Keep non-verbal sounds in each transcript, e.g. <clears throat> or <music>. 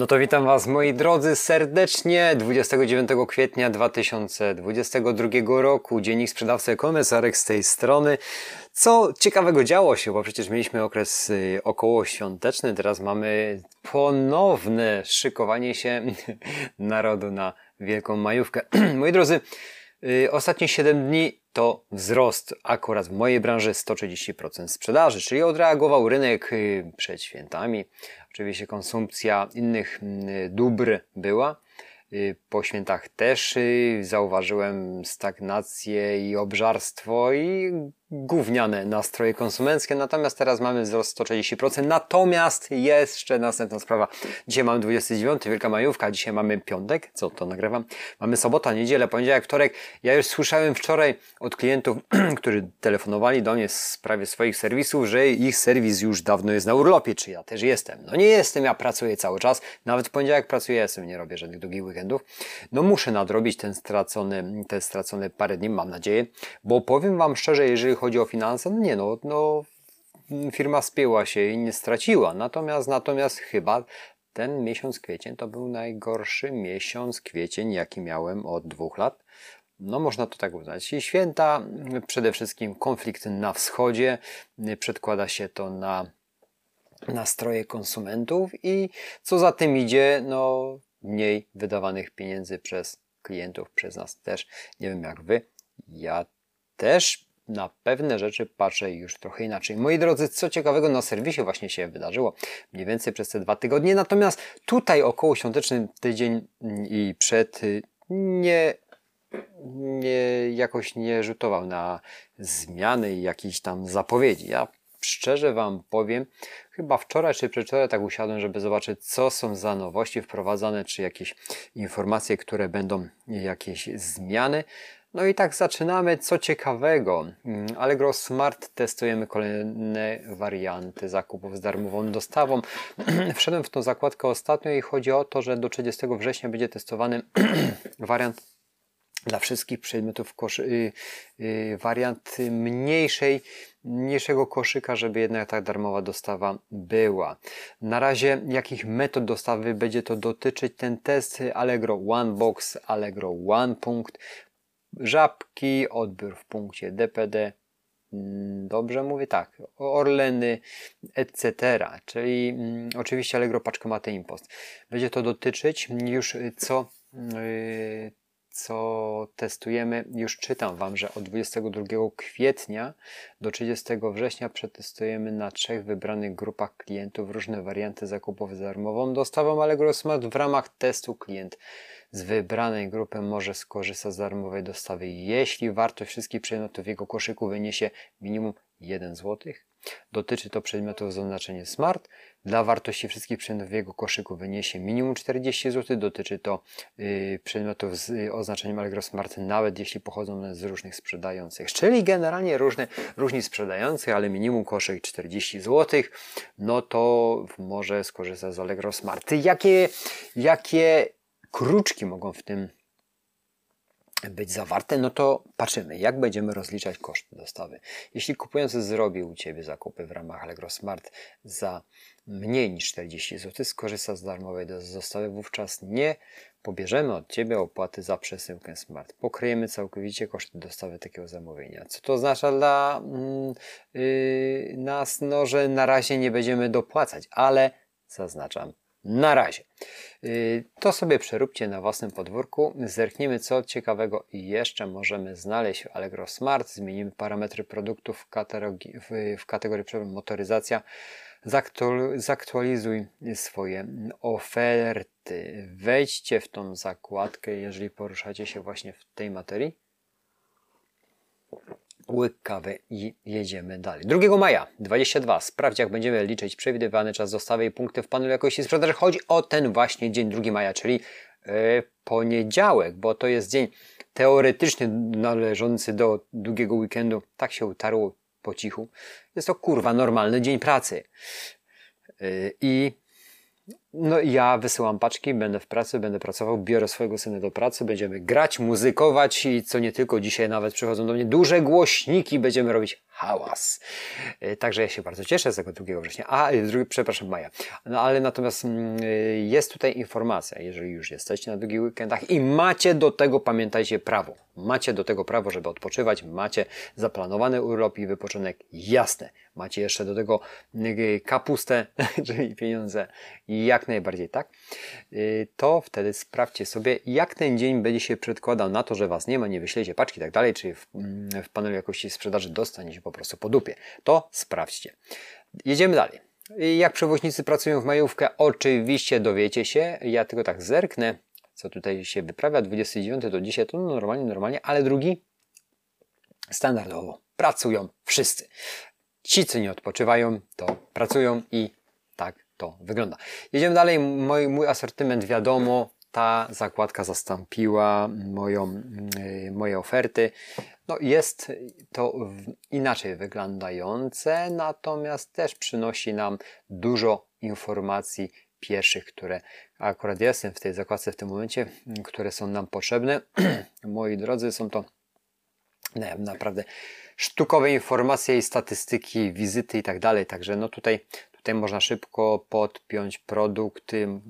No to witam Was moi drodzy serdecznie 29 kwietnia 2022 roku. Dziennik sprzedawcy Komisarek z tej strony. Co ciekawego działo się, bo przecież mieliśmy okres y, około świąteczny, teraz mamy ponowne szykowanie się <laughs> narodu na wielką majówkę. <clears throat> moi drodzy, y, ostatnie 7 dni to wzrost akurat w mojej branży 130% sprzedaży, czyli odreagował rynek y, przed świętami. Oczywiście konsumpcja innych mm, dóbr była. Y, po świętach też zauważyłem stagnację i obżarstwo i gówniane nastroje konsumenckie, natomiast teraz mamy wzrost 130%. Natomiast jeszcze następna sprawa. Dzisiaj mamy 29, Wielka Majówka, dzisiaj mamy piątek, co to nagrywam. Mamy sobota, niedzielę, poniedziałek, wtorek. Ja już słyszałem wczoraj od klientów, <clears throat> którzy telefonowali do mnie w sprawie swoich serwisów, że ich serwis już dawno jest na urlopie, czy ja też jestem. No nie jestem, ja pracuję cały czas. Nawet w poniedziałek pracuję, jestem, nie robię żadnych długich weekendów. No muszę nadrobić ten stracony, te stracone parę dni, mam nadzieję, bo powiem Wam szczerze, jeżeli chodzi o finanse, no nie no, no firma spięła się i nie straciła. Natomiast, natomiast chyba ten miesiąc kwiecień to był najgorszy miesiąc kwiecień, jaki miałem od dwóch lat. No, można to tak uznać. I święta, przede wszystkim konflikt na wschodzie, przedkłada się to na nastroje konsumentów i co za tym idzie, no, mniej wydawanych pieniędzy przez klientów, przez nas też. Nie wiem jak wy. Ja też na pewne rzeczy patrzę już trochę inaczej. Moi drodzy, co ciekawego na serwisie właśnie się wydarzyło, mniej więcej przez te dwa tygodnie, natomiast tutaj około świąteczny tydzień i przed nie, nie jakoś nie rzutował na zmiany i jakieś tam zapowiedzi. Ja szczerze Wam powiem, chyba wczoraj czy przedwczoraj tak usiadłem, żeby zobaczyć, co są za nowości wprowadzane, czy jakieś informacje, które będą jakieś zmiany. No i tak zaczynamy. Co ciekawego, mm, Allegro Smart testujemy kolejne warianty zakupów z darmową dostawą. <clears throat> Wszedłem w tą zakładkę ostatnio i chodzi o to, że do 30 września będzie testowany <clears throat> wariant dla wszystkich przedmiotów koszy, yy, yy, wariant mniejszej, mniejszego koszyka, żeby jednak ta darmowa dostawa była. Na razie jakich metod dostawy będzie to dotyczyć ten test Allegro One Box, Allegro One Punkt, żabki, odbiór w punkcie DPD, mm, dobrze mówię, tak, Orleny, etc. Czyli mm, oczywiście Allegro Paczkomaty Impost. Będzie to dotyczyć już co, yy, co testujemy. Już czytam Wam, że od 22 kwietnia do 30 września przetestujemy na trzech wybranych grupach klientów różne warianty zakupów z darmową dostawą Allegro Smart w ramach testu klient z wybranej grupy może skorzystać z darmowej dostawy, jeśli wartość wszystkich przedmiotów w jego koszyku wyniesie minimum 1 zł. Dotyczy to przedmiotów z oznaczeniem Smart. Dla wartości wszystkich przedmiotów w jego koszyku wyniesie minimum 40 zł. Dotyczy to yy, przedmiotów z yy, oznaczeniem Allegro Smart, nawet jeśli pochodzą one z różnych sprzedających. Czyli generalnie różne, różni sprzedających, ale minimum koszyk 40 zł. No to może skorzystać z Allegro Smart. Jakie, jakie kruczki mogą w tym być zawarte, no to patrzymy, jak będziemy rozliczać koszty dostawy. Jeśli kupujący zrobił u Ciebie zakupy w ramach Allegro Smart za mniej niż 40 zł, skorzysta z darmowej dostawy, wówczas nie pobierzemy od Ciebie opłaty za przesyłkę Smart. Pokryjemy całkowicie koszty dostawy takiego zamówienia. Co to oznacza dla yy, nas? No, że na razie nie będziemy dopłacać, ale zaznaczam, na razie. Y, to sobie przeróbcie na własnym podwórku. Zerkniemy co ciekawego jeszcze możemy znaleźć w Allegro Smart. Zmienimy parametry produktów w kategorii, w kategorii motoryzacja. Zaktualizuj swoje oferty. Wejdźcie w tą zakładkę, jeżeli poruszacie się właśnie w tej materii łyk kawy i jedziemy dalej. 2 maja 22. Sprawdź, jak będziemy liczyć przewidywany czas dostawy i punkty w panelu jakości sprzedaży. Chodzi o ten właśnie dzień 2 maja, czyli yy, poniedziałek, bo to jest dzień teoretycznie należący do długiego weekendu. Tak się utarło po cichu. Jest to kurwa normalny dzień pracy. Yy, I no ja wysyłam paczki, będę w pracy, będę pracował, biorę swojego syna do pracy, będziemy grać, muzykować i co nie tylko dzisiaj nawet przychodzą do mnie duże głośniki, będziemy robić hałas. E, także ja się bardzo cieszę z tego 2 września, a e, drugi, przepraszam, maja. No ale natomiast mm, e, jest tutaj informacja, jeżeli już jesteście na długich weekendach i macie do tego, pamiętajcie, prawo. Macie do tego prawo, żeby odpoczywać, macie zaplanowany urlop i wypoczynek, jasne. Macie jeszcze do tego kapustę, <laughs> czyli pieniądze, jak najbardziej tak. To wtedy sprawdźcie sobie, jak ten dzień będzie się przedkładał na to, że Was nie ma, nie wyślecie paczki i tak dalej, czy w, mm, w panelu jakości sprzedaży dostaniecie po prostu po dupie. To sprawdźcie. Jedziemy dalej. Jak przewoźnicy pracują w majówkę? Oczywiście dowiecie się. Ja tylko tak zerknę, co tutaj się wyprawia. 29 do dzisiaj to normalnie, normalnie, ale drugi standardowo. Pracują wszyscy. Ci, co nie odpoczywają, to pracują i tak to wygląda. Jedziemy dalej. Mój, mój asortyment wiadomo, ta zakładka zastąpiła moją, yy, moje oferty. No jest to inaczej wyglądające, natomiast też przynosi nam dużo informacji pierwszych, które akurat jestem w tej zakładce w tym momencie, które są nam potrzebne. <clears throat> Moi drodzy, są to naprawdę sztukowe informacje i statystyki, wizyty i tak dalej. Także no tutaj Tutaj można szybko podpiąć produkty,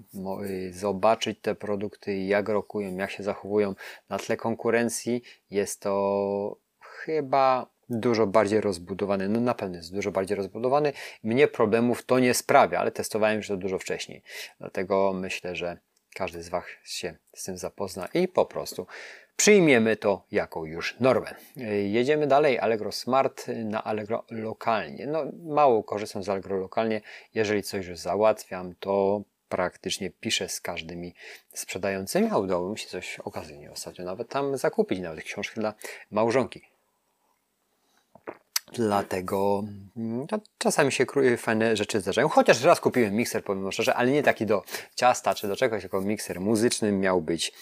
y, zobaczyć te produkty, jak rokują, jak się zachowują na tle konkurencji. Jest to chyba dużo bardziej rozbudowany, no na pewno jest dużo bardziej rozbudowany. Mnie problemów to nie sprawia, ale testowałem już to dużo wcześniej. Dlatego myślę, że każdy z Was się z tym zapozna i po prostu przyjmiemy to jako już normę. Jedziemy dalej, Allegro Smart na Allegro lokalnie. No, mało korzystam z Allegro lokalnie. Jeżeli coś już załatwiam, to praktycznie piszę z każdymi sprzedającymi, a udało mi się coś okazyjnie ostatnio nawet tam zakupić, nawet książki dla małżonki. Dlatego no, czasami się fajne rzeczy zdarzają. Chociaż raz kupiłem mikser, powiem szczerze, ale nie taki do ciasta czy do czegoś, tylko mikser muzyczny miał być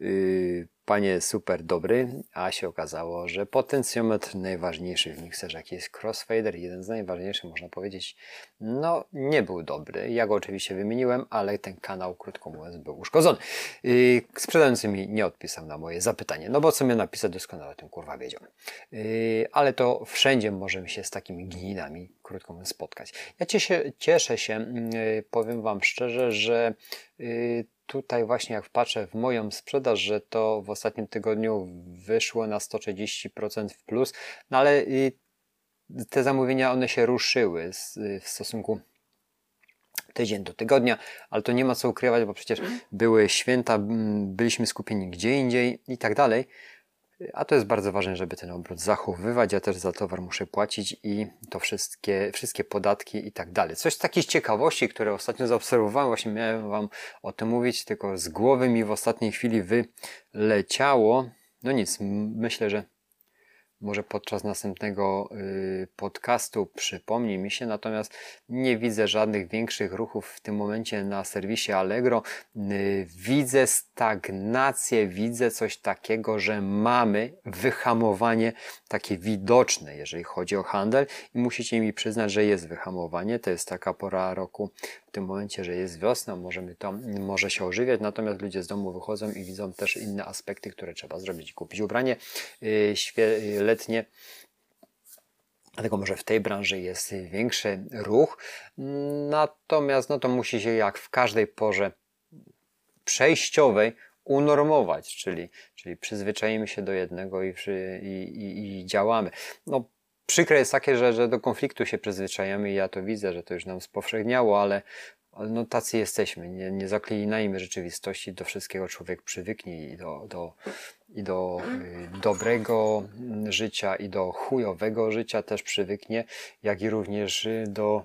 yy, panie super dobry, a się okazało, że potencjometr najważniejszy w mikserze, jaki jest crossfader, jeden z najważniejszych, można powiedzieć, no nie był dobry. Ja go oczywiście wymieniłem, ale ten kanał, krótko mówiąc, był uszkodzony. Yy, sprzedający mi nie odpisał na moje zapytanie, no bo co miał napisać, doskonale tym kurwa wiedział. Yy, ale to wszędzie możemy się z takimi gninami, krótko mówiąc, spotkać. Ja cieszę, cieszę się, yy, powiem Wam szczerze, że yy, tutaj właśnie jak patrzę w moją sprzedaż, że to w ostatnim tygodniu wyszło na 130% w plus, no ale te zamówienia one się ruszyły w stosunku tydzień do tygodnia, ale to nie ma co ukrywać, bo przecież były święta, byliśmy skupieni gdzie indziej i tak dalej. A to jest bardzo ważne, żeby ten obrót zachowywać. Ja też za towar muszę płacić i to wszystkie, wszystkie podatki i tak dalej. Coś takiej ciekawości, które ostatnio zaobserwowałem, właśnie miałem Wam o tym mówić, tylko z głowy mi w ostatniej chwili wyleciało. No nic, myślę, że może podczas następnego y, podcastu przypomni mi się, natomiast nie widzę żadnych większych ruchów w tym momencie na serwisie Allegro. Y, widzę stagnację, widzę coś takiego, że mamy wyhamowanie takie widoczne, jeżeli chodzi o handel i musicie mi przyznać, że jest wyhamowanie. To jest taka pora roku tym momencie, że jest wiosna, możemy to, może się ożywiać, natomiast ludzie z domu wychodzą i widzą też inne aspekty, które trzeba zrobić. Kupić ubranie, y, letnie. Dlatego może w tej branży jest większy ruch. Natomiast no to musi się jak w każdej porze przejściowej unormować, czyli, czyli się do jednego i, i, i, i działamy. No, przykre jest takie, że, że do konfliktu się przyzwyczajamy i ja to widzę, że to już nam spowszechniało, ale no tacy jesteśmy, nie, nie zaklinajmy rzeczywistości, do wszystkiego człowiek przywyknie i do, do, i do y, dobrego życia i do chujowego życia też przywyknie, jak i również y, do,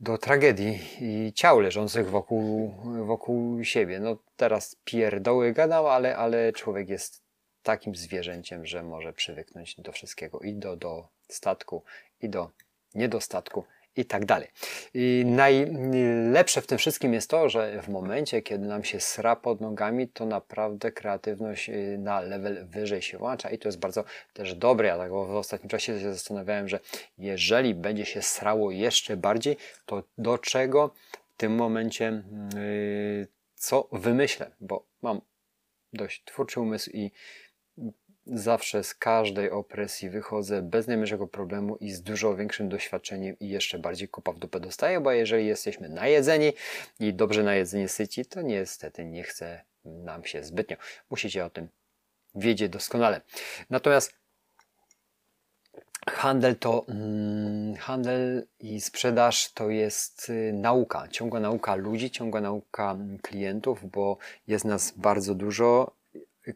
do tragedii i ciał leżących wokół, wokół siebie. No teraz pierdoły gadał, ale, ale człowiek jest takim zwierzęciem, że może przywyknąć do wszystkiego i do, do statku, i do niedostatku, i tak dalej. I najlepsze w tym wszystkim jest to, że w momencie, kiedy nam się sra pod nogami, to naprawdę kreatywność y, na level wyżej się włącza i to jest bardzo też dobre. Ja tak w ostatnim czasie się zastanawiałem, że jeżeli będzie się srało jeszcze bardziej, to do czego tym momencie, yy, co wymyślę, bo mam dość twórczy umysł i zawsze z każdej opresji wychodzę bez najmniejszego problemu i z dużo większym doświadczeniem i jeszcze bardziej kopa w dupę dostaję, bo jeżeli jesteśmy najedzeni i dobrze najedzeni syci, to niestety nie chce nam się zbytnio. Musicie o tym wiedzieć doskonale. Natomiast handel to mm, handel i sprzedaż to jest y, nauka, ciągła nauka ludzi, ciągła nauka klientów, bo jest nas bardzo dużo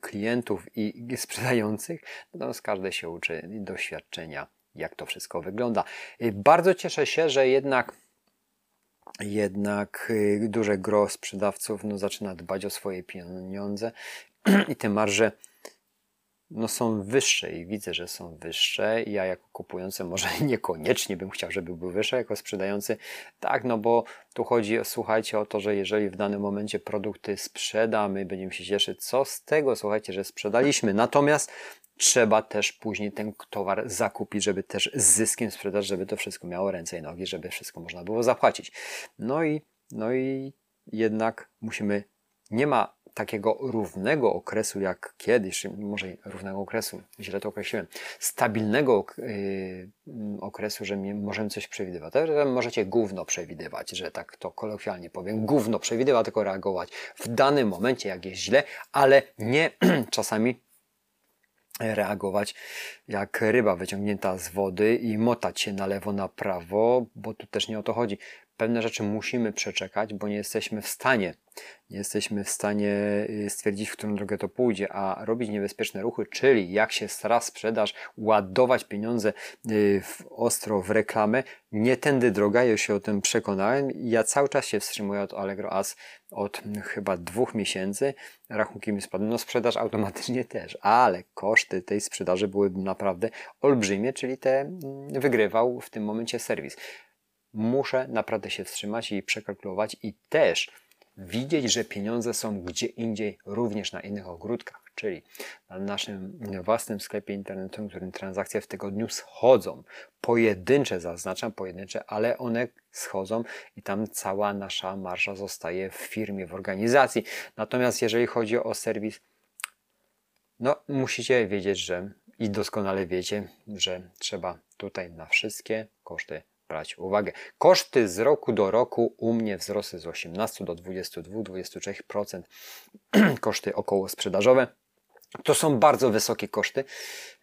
klientów i <laughs> sprzedających, natomiast każdy się uczy doświadczenia, jak to wszystko wygląda. Y, bardzo cieszę się, że jednak jednak y, duże gro sprzedawców no, zaczyna dbać o swoje pieniądze <clears throat> i te marże no, są wyższe i widzę, że są wyższe. Ja jako kupujący może <laughs> niekoniecznie bym chciał, żeby były wyższe, jako sprzedający tak, no bo tu chodzi, słuchajcie, o to, że jeżeli w danym momencie produkty sprzedamy, będziemy się cieszyć, co z tego, słuchajcie, że sprzedaliśmy. Natomiast trzeba też później ten towar zakupić, żeby też z zyskiem sprzedać, żeby to wszystko miało ręce i nogi, żeby wszystko można było zapłacić. No i, no i jednak musimy, nie ma takiego równego okresu jak kiedyś, może równego okresu, źle to określiłem, stabilnego yy, okresu, że możemy coś przewidywać. Że możecie gówno przewidywać, że tak to kolokwialnie powiem. Gówno przewidywa, tylko reagować w danym momencie, jak jest źle, ale nie <clears throat> czasami reagować jak ryba wyciągnięta z wody i motać się na lewo, na prawo, bo tu też nie o to chodzi. Pewne rzeczy musimy przeczekać, bo nie jesteśmy w stanie, nie jesteśmy w stanie y, stwierdzić, w którą drogę to pójdzie, a robić niebezpieczne ruchy, czyli jak się stara sprzedaż, ładować pieniądze y, w ostro w reklamę, nie tędy droga, już się o tym przekonałem. Ja cały czas się wstrzymuję od Allegro As od chyba dwóch miesięcy. Rachunki mi spadły. No sprzedaż automatycznie <laughs> też, ale koszty tej sprzedaży były naprawdę olbrzymie, czyli te mm, wygrywał w tym momencie serwis muszę naprawdę się wstrzymać i przekalkulować i też widzieć, że pieniądze są gdzie indziej, również na innych ogródkach, czyli na naszym własnym sklepie internetowym, w którym transakcje w tygodniu schodzą. Pojedyncze zaznaczam, pojedyncze, ale one schodzą i tam cała nasza marża zostaje w firmie, w organizacji. Natomiast jeżeli chodzi o serwis, no musicie wiedzieć, że i doskonale wiecie, że trzeba tutaj na wszystkie koszty brać uwagę. Koszty z roku do roku u mnie wzrosły z 18 do 22-23%. <clears throat> koszty około sprzedażowe. To są bardzo wysokie koszty,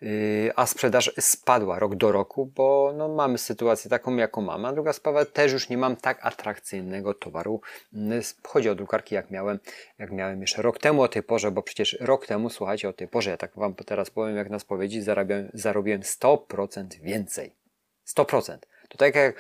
yy, a sprzedaż spadła rok do roku, bo no, mamy sytuację taką, jaką mamy. A druga sprawa, też już nie mam tak atrakcyjnego towaru. Yy, chodzi o drukarki, jak miałem, jak miałem jeszcze rok temu o tej porze, bo przecież rok temu, słuchajcie, o tej porze, ja tak Wam teraz powiem, jak na spowiedzi, zarabiałem, zarobiłem 100% więcej. 100%. To tak jak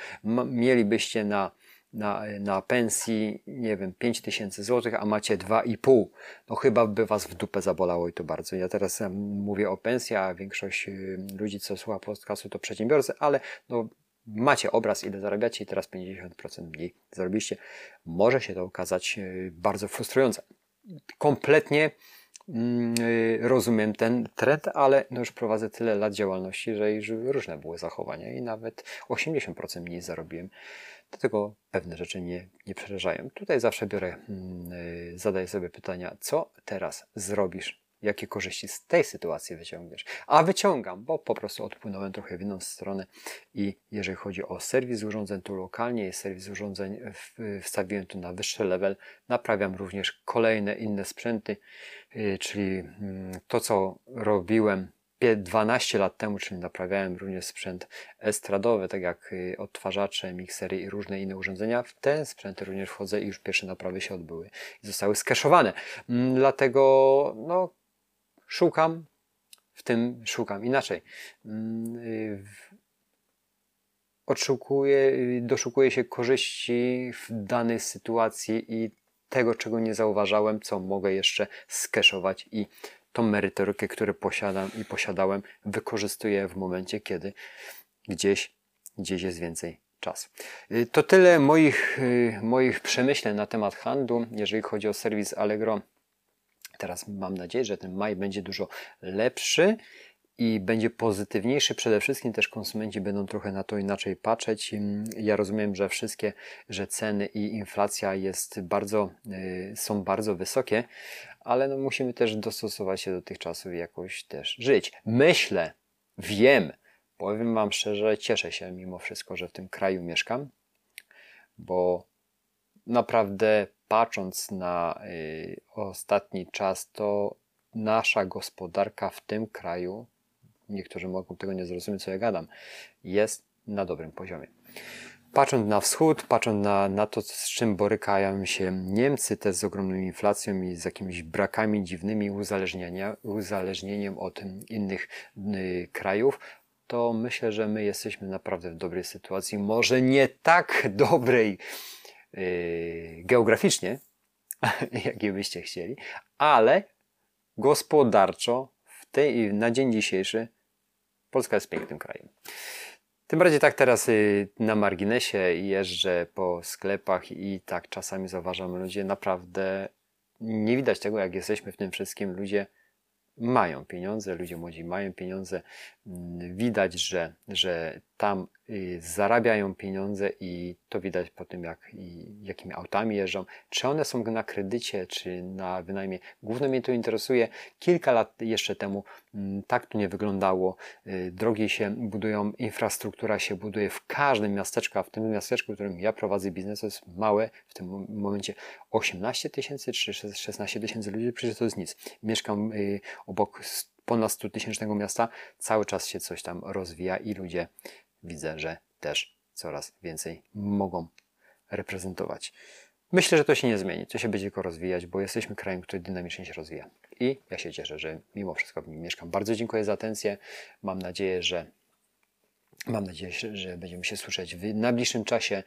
mielibyście na, na, na pensji, nie wiem, 5000 zł, a macie 2,5, no chyba by was w dupę zabolało i to bardzo. Ja teraz mówię o pensji, a większość y, ludzi, co słucha podcastu, to przedsiębiorcy, ale no, macie obraz, ile zarabiacie i teraz 50% mniej zarobiliście. Może się to okazać y, bardzo frustrujące. Kompletnie rozumiem ten trend, ale no już prowadzę tyle lat działalności, że już różne były zachowania i nawet 80% mniej zarobiłem. Dlatego pewne rzeczy nie, nie przerażają. Tutaj zawsze biorę, mm, y, zadaję sobie pytania, co teraz zrobisz jakie korzyści z tej sytuacji wyciągniesz. A wyciągam, bo po prostu odpłynąłem trochę w inną stronę i jeżeli chodzi o serwis urządzeń, to lokalnie jest serwis urządzeń, wstawiłem tu na wyższy level, naprawiam również kolejne inne sprzęty, y, czyli mm, to, co robiłem 12 lat temu, czyli naprawiałem również sprzęt estradowy, tak jak y, odtwarzacze, miksery i różne inne urządzenia. W te sprzęty również wchodzę i już pierwsze naprawy się odbyły i zostały skeszowane. Mm, dlatego no, szukam, w tym szukam inaczej. Mm, y, odszukuję, y, doszukuję się korzyści w danej sytuacji i tego, czego nie zauważałem, co mogę jeszcze skeszować i tą merytorykę, którą posiadam i posiadałem, wykorzystuję w momencie, kiedy gdzieś, gdzieś jest więcej czasu. Y, to tyle moich, moich przemyśleń na temat handlu, jeżeli chodzi o serwis Allegro. Teraz mam nadzieję, że ten maj będzie dużo lepszy. i będzie pozytywniejszy. Przede wszystkim też konsumenci będą trochę na to inaczej patrzeć. Ja rozumiem, że wszystkie, że ceny i inflacja jest bardzo, y, są bardzo wysokie, ale no musimy też dostosować się do tych czasów i jakoś też żyć. Myślę, wiem, powiem Wam szczerze, cieszę się mimo wszystko, że w tym kraju mieszkam, bo naprawdę patrząc na y, ostatni czas, to nasza gospodarka w tym kraju niektórzy mogą tego nie zrozumieć, co ja gadam, jest na dobrym poziomie. Patrząc na wschód, patrząc na, na to, z czym borykają się Niemcy, też z ogromną inflacją i z jakimiś brakami dziwnymi, uzależnienia, uzależnieniem od innych y, krajów, to myślę, że my jesteśmy naprawdę w dobrej sytuacji. Może nie tak dobrej geograficznie, <laughs> jakiej byście chcieli, ale gospodarczo w tej, na dzień dzisiejszy Polska jest pięknym krajem. Tym bardziej tak teraz y, na marginesie jeżdżę po sklepach i tak czasami zauważam ludzie naprawdę nie widać tego, jak jesteśmy w tym wszystkim. Ludzie mają pieniądze, ludzie młodzi mają pieniądze. Widać, że, że tam y, zarabiają pieniądze i to widać po tym, jak, jakimi autami jeżdżą. Czy one są na kredycie, czy na wynajmie. Głównie mnie to interesuje. Kilka lat jeszcze temu mm, tak to nie wyglądało. Y, drogi się budują, infrastruktura się buduje w każdym miasteczku, a w tym miasteczku, w którym ja prowadzę biznes, to jest małe, w tym momencie 18 tysięcy czy 16 tysięcy ludzi, przecież to jest nic. Mieszkam y, obok ponad 100 tysięcznego miasta, cały czas się coś tam rozwija i ludzie widzę, że też coraz więcej mogą reprezentować. Myślę, że to się nie zmieni, to się będzie tylko rozwijać, bo jesteśmy krajem, który dynamicznie się rozwija. I ja się cieszę, że mimo wszystko w nim mieszkam. Bardzo dziękuję za atencję. Mam nadzieję, że mam nadzieję, że będziemy się słyszeć w najbliższym czasie.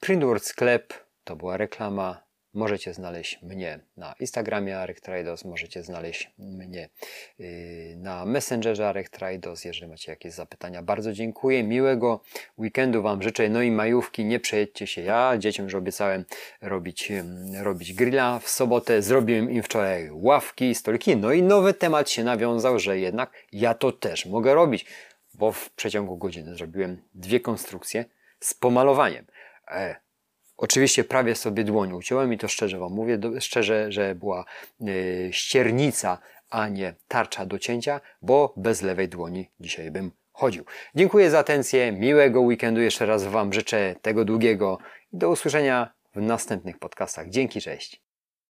Printword Sklep to była reklama. Możecie znaleźć mnie na Instagramie Arek Trados, możecie znaleźć mnie yy, na Messengerze Arek Trados, jeżeli macie jakieś zapytania. Bardzo dziękuję, miłego weekendu Wam życzę, no i majówki, nie przejedźcie się. Ja dzieciom już obiecałem robić, robić grilla w sobotę, zrobiłem im wczoraj ławki, stoliki, no i nowy temat się nawiązał, że jednak ja to też mogę robić, bo w przeciągu godziny zrobiłem dwie konstrukcje z pomalowaniem. E, Oczywiście prawie sobie dłoń uciąłem i to szczerze Wam mówię, szczerze, że była yy, ściernica, a nie tarcza do cięcia, bo bez lewej dłoni dzisiaj bym chodził. Dziękuję za atencję, miłego weekendu jeszcze raz Wam życzę tego długiego i do usłyszenia w następnych podcastach. Dzięki, cześć.